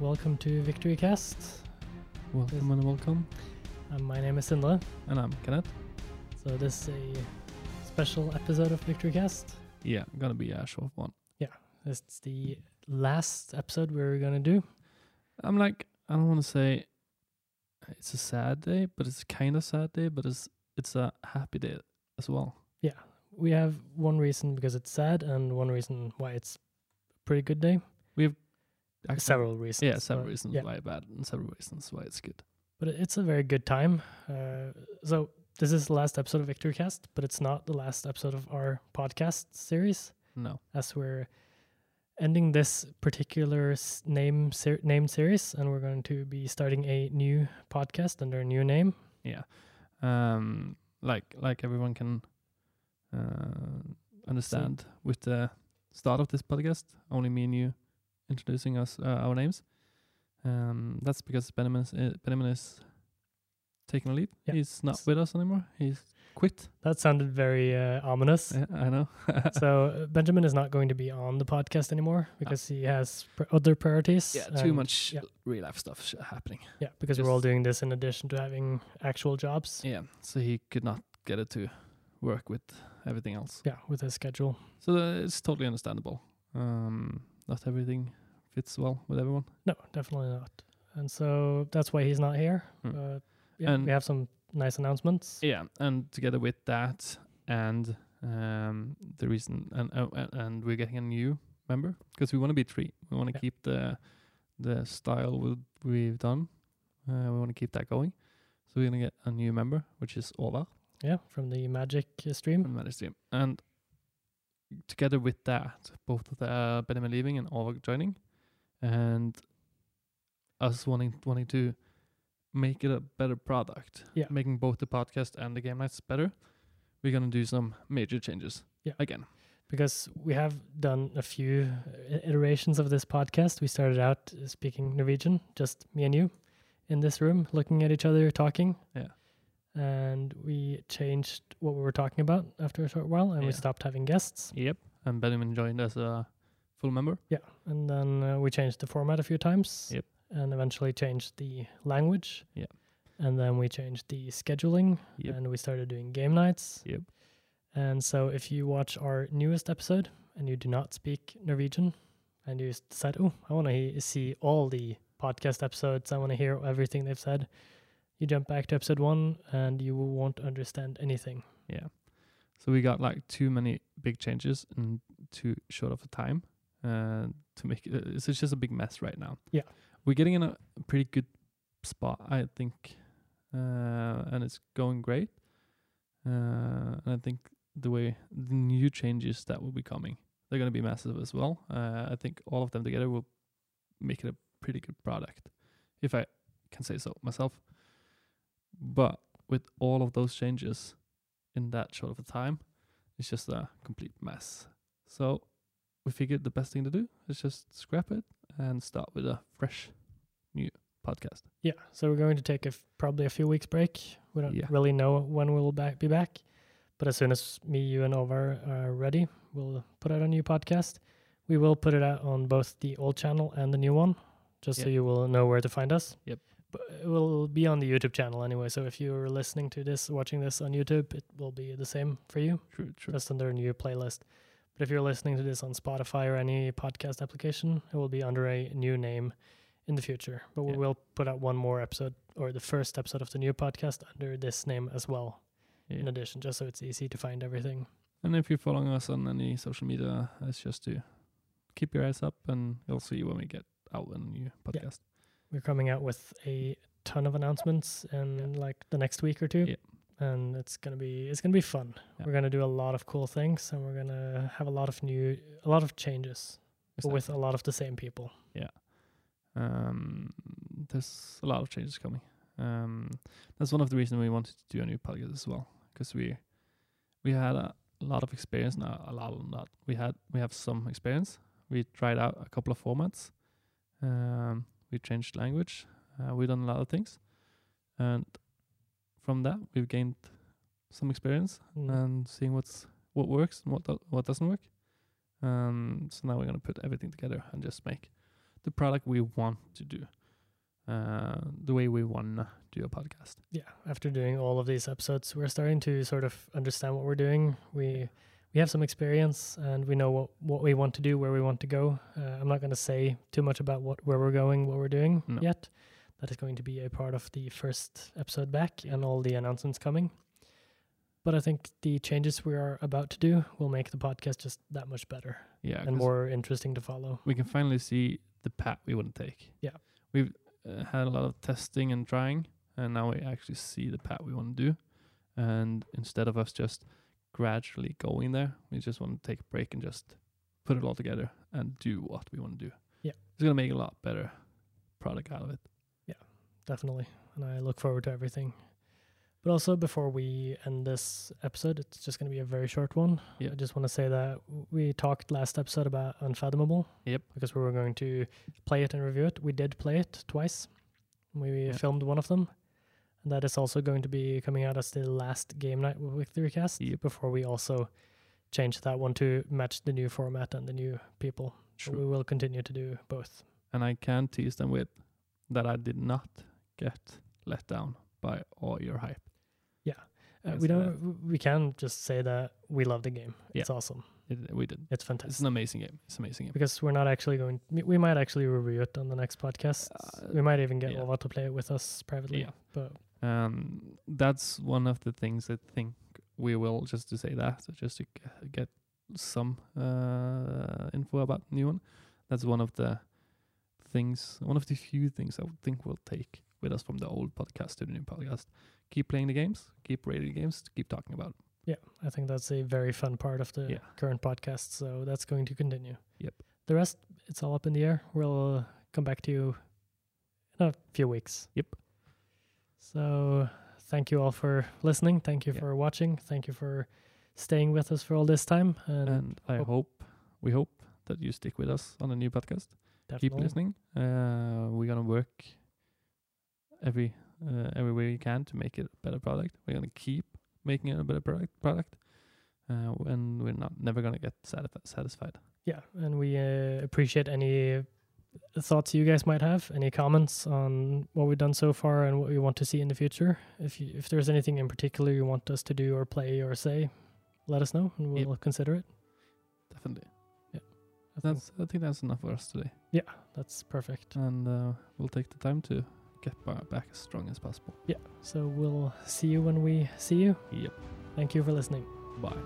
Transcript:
welcome to Victory Cast. Welcome and welcome. Um, my name is Sindre. And I'm Kenneth. So this is a special episode of Victory Cast. Yeah, gonna be a short one. Yeah, it's the last episode we're gonna do. I'm like, I don't want to say it's a sad day, but it's kind of sad day, but it's it's a happy day as well. Yeah, we have one reason because it's sad, and one reason why it's a pretty good day. Several reasons. Yeah, several but- reasons yeah. why bad and several reasons why it's good. but it's a very good time. Uh, so this is the last episode of Victory Cast, but it's not the last episode of our podcast series, No. as we're ending this particular name ser- named series, and we're going to be starting a new podcast under a new name. Yeah. Um like like everyone can uh understand with the start of this podcast, only me and you introducing us uh, our names. Um that's because Benjamin is, uh, Benjamin is taking a lead. Yeah. He's not with us anymore. He's quit. That sounded very uh, ominous. Yeah, I know. so uh, Benjamin is not going to be on the podcast anymore because he has pr- other priorities. yeah, too much yeah. real life stuff sh- happening. Yeah, because we're all doing this in addition to having actual jobs. Yeah, so he could not get it to work with everything else. Yeah, with his schedule. So uh, it's totally understandable. Um, not everything fits well with everyone. No, definitely not. And so that's why he's not here. Hmm. Yeah, And- we have some nice announcements. Yeah, and together with that, and um, the reason, and uh, uh, and we're getting a new member because we want to be three. We want to Yeah. keep the the style we we've done. Uh, we want to keep that going. So we're gonna get a new member, which is Ola Yeah, from the Magic stream. from Manage Stream, and together with that, both the uh, Benjamin leaving and Ola joining, and us wanting wanting to make it a better product. Yeah. Making both the podcast and the game nights better. We're gonna do some major changes. Yeah. Again. because we have done a few uh, iterations of this podcast. We started out uh, speaking Norwegian, just me and you in this room, looking at each other, talking. Yeah. And we changed what we were talking about after a short while, and we stopped having guests. Yep. And Benjamin joined as a full member. Yeah, and then uh, we changed the format a few times. Yep. And eventually changed the language. Yeah. And then we changed the scheduling, Yep. and we started doing game nights. Yep. And so, if you watch our newest episode and you do not speak Norwegian, and you s- decide, oh, I want to he- see all the podcast episodes, I want to hear everything they've said, you jump back to episode one and you won't understand anything. Yeah. So we got like too many big changes in too short of a time. Uh, to make it, it's it's just a big mess right now. Yeah. We're getting in a pretty good spot, I think, uh, and it's going great. Uh, and I think the way the new changes that will be coming, they're going to be massive as well. Uh, I think all of them together will make it a pretty good product, if I can say so myself. But with all of those changes in that short of a time, it's just a complete mess. So we figured the best thing to do is just scrap it and start with a fresh new podcast. Yeah, so we're going to take a f- probably a few weeks break. We don't Yeah. really know when we'll back, be back, but as soon as me, you, and Ola are ready, we'll put out a new podcast. We will put it out on both the old channel and the new one, just so you will know where to find us. Yep. But it will be on the YouTube channel anyway. So if you're listening to this, watching this on YouTube, it will be the same for you, True, true. just under a new playlist. But if you're listening to this on Spotify or any podcast application, it will be under a new name in the future. But we will put out one more episode or the first episode of the new podcast under this name as well, in addition, just so it's easy to find everything. And if you're following us on any social media, it's just to keep your eyes up and you'll see when we get out a new podcast. We're coming out with a ton of announcements in like the next week or two. And it's gonna be it's gonna be fun. Yeah. We're gonna do a lot of cool things, and we're gonna have a lot of new, a lot of changes but with a lot of the same people. Yeah, um, there's a lot of changes coming. Um, that's one of the reasons we wanted to do a new podcast as well, because we we had a lot of experience. Now a lot, not we had we have some experience. We tried out a couple of formats. Um, we changed language. Uh, we done a lot of things, and from that we've gained some experience Mm. and seeing what's what works and what do- what doesn't work. Um, so now we're gonna put everything together and just make the product we want to do, uh, the way we wanna do a podcast. yeah after doing all of these episodes we're starting to sort of understand what we're doing we we have some experience and we know what what we want to do where we want to go uh, i'm not going to say too much about what where we're going what we're doing No. yet that is going to be a part of the first episode back and all the announcements coming but i think the changes we are about to do will make the podcast just that much better Yeah, and more interesting to follow we can finally see the path we want to take. Yeah. we've uh, had a lot of testing and trying, and now we actually see the path we want to do. And instead of us just gradually going there, we just want to take a break and just put it all together and do what we want to do. Yeah. it's gonna make a lot better product out of it. Definitely. And I look forward to everything. But also, before we end this episode, it's just going to be a very short one. Yeah. I just want to say that we talked last episode about Unfathomable. Yep. Because we were going to play it and review it. We did play it twice. We Yeah. filmed one of them. And that is also going to be coming out as the last game night with the recast Yep. before we also change that one to match the new format and the new people. So we will continue to do both. and I can tease them with that I did not get let down by all your hype. Uh, we don't. w- we can just say that we love the game. Yeah. It's awesome. It, we did. It's fantastic. It's an amazing game. It's an amazing game. because we're not actually going. We might actually review it on the next podcast. Uh, we might even get yeah. Ola to play it with us privately. Yeah. But Um, that's one of the things I think we will just to say that so just to get some uh, info about the new one. That's one of the things, one of the few things I would think we'll take with us from the old podcast to the new podcast. Keep playing the games, keep rating the games, keep talking about. yeah, I think that's a very fun part of the Yeah. current podcast. So that's going to continue. Yep. The rest, it's all up in the air. We'll uh, come back to you in a few weeks. Yep. So thank you all for listening. Thank you Yeah. for watching. Thank you for staying with us for all this time. And, And I hope- hope, we hope that you stick with us on the new podcast. definitely. keep listening. Uh, we're gonna work every uh, every way we can to make it a better product. We're gonna keep making it a better product. Product, uh, and we're not never gonna get satisf- satisfied. Yeah, and we uh, appreciate any thoughts you guys might have, any comments on what we've done so far and what we want to see in the future. If you, if there's anything in particular you want us to do or play or say, let us know and we'll consider it. Definitely. I think That's I think that's enough for us today, Yeah, that's perfect. and uh, we'll take the time to get back as strong as possible. Yeah. So we'll see you when we see you. Yep. Thank you for listening. Bye.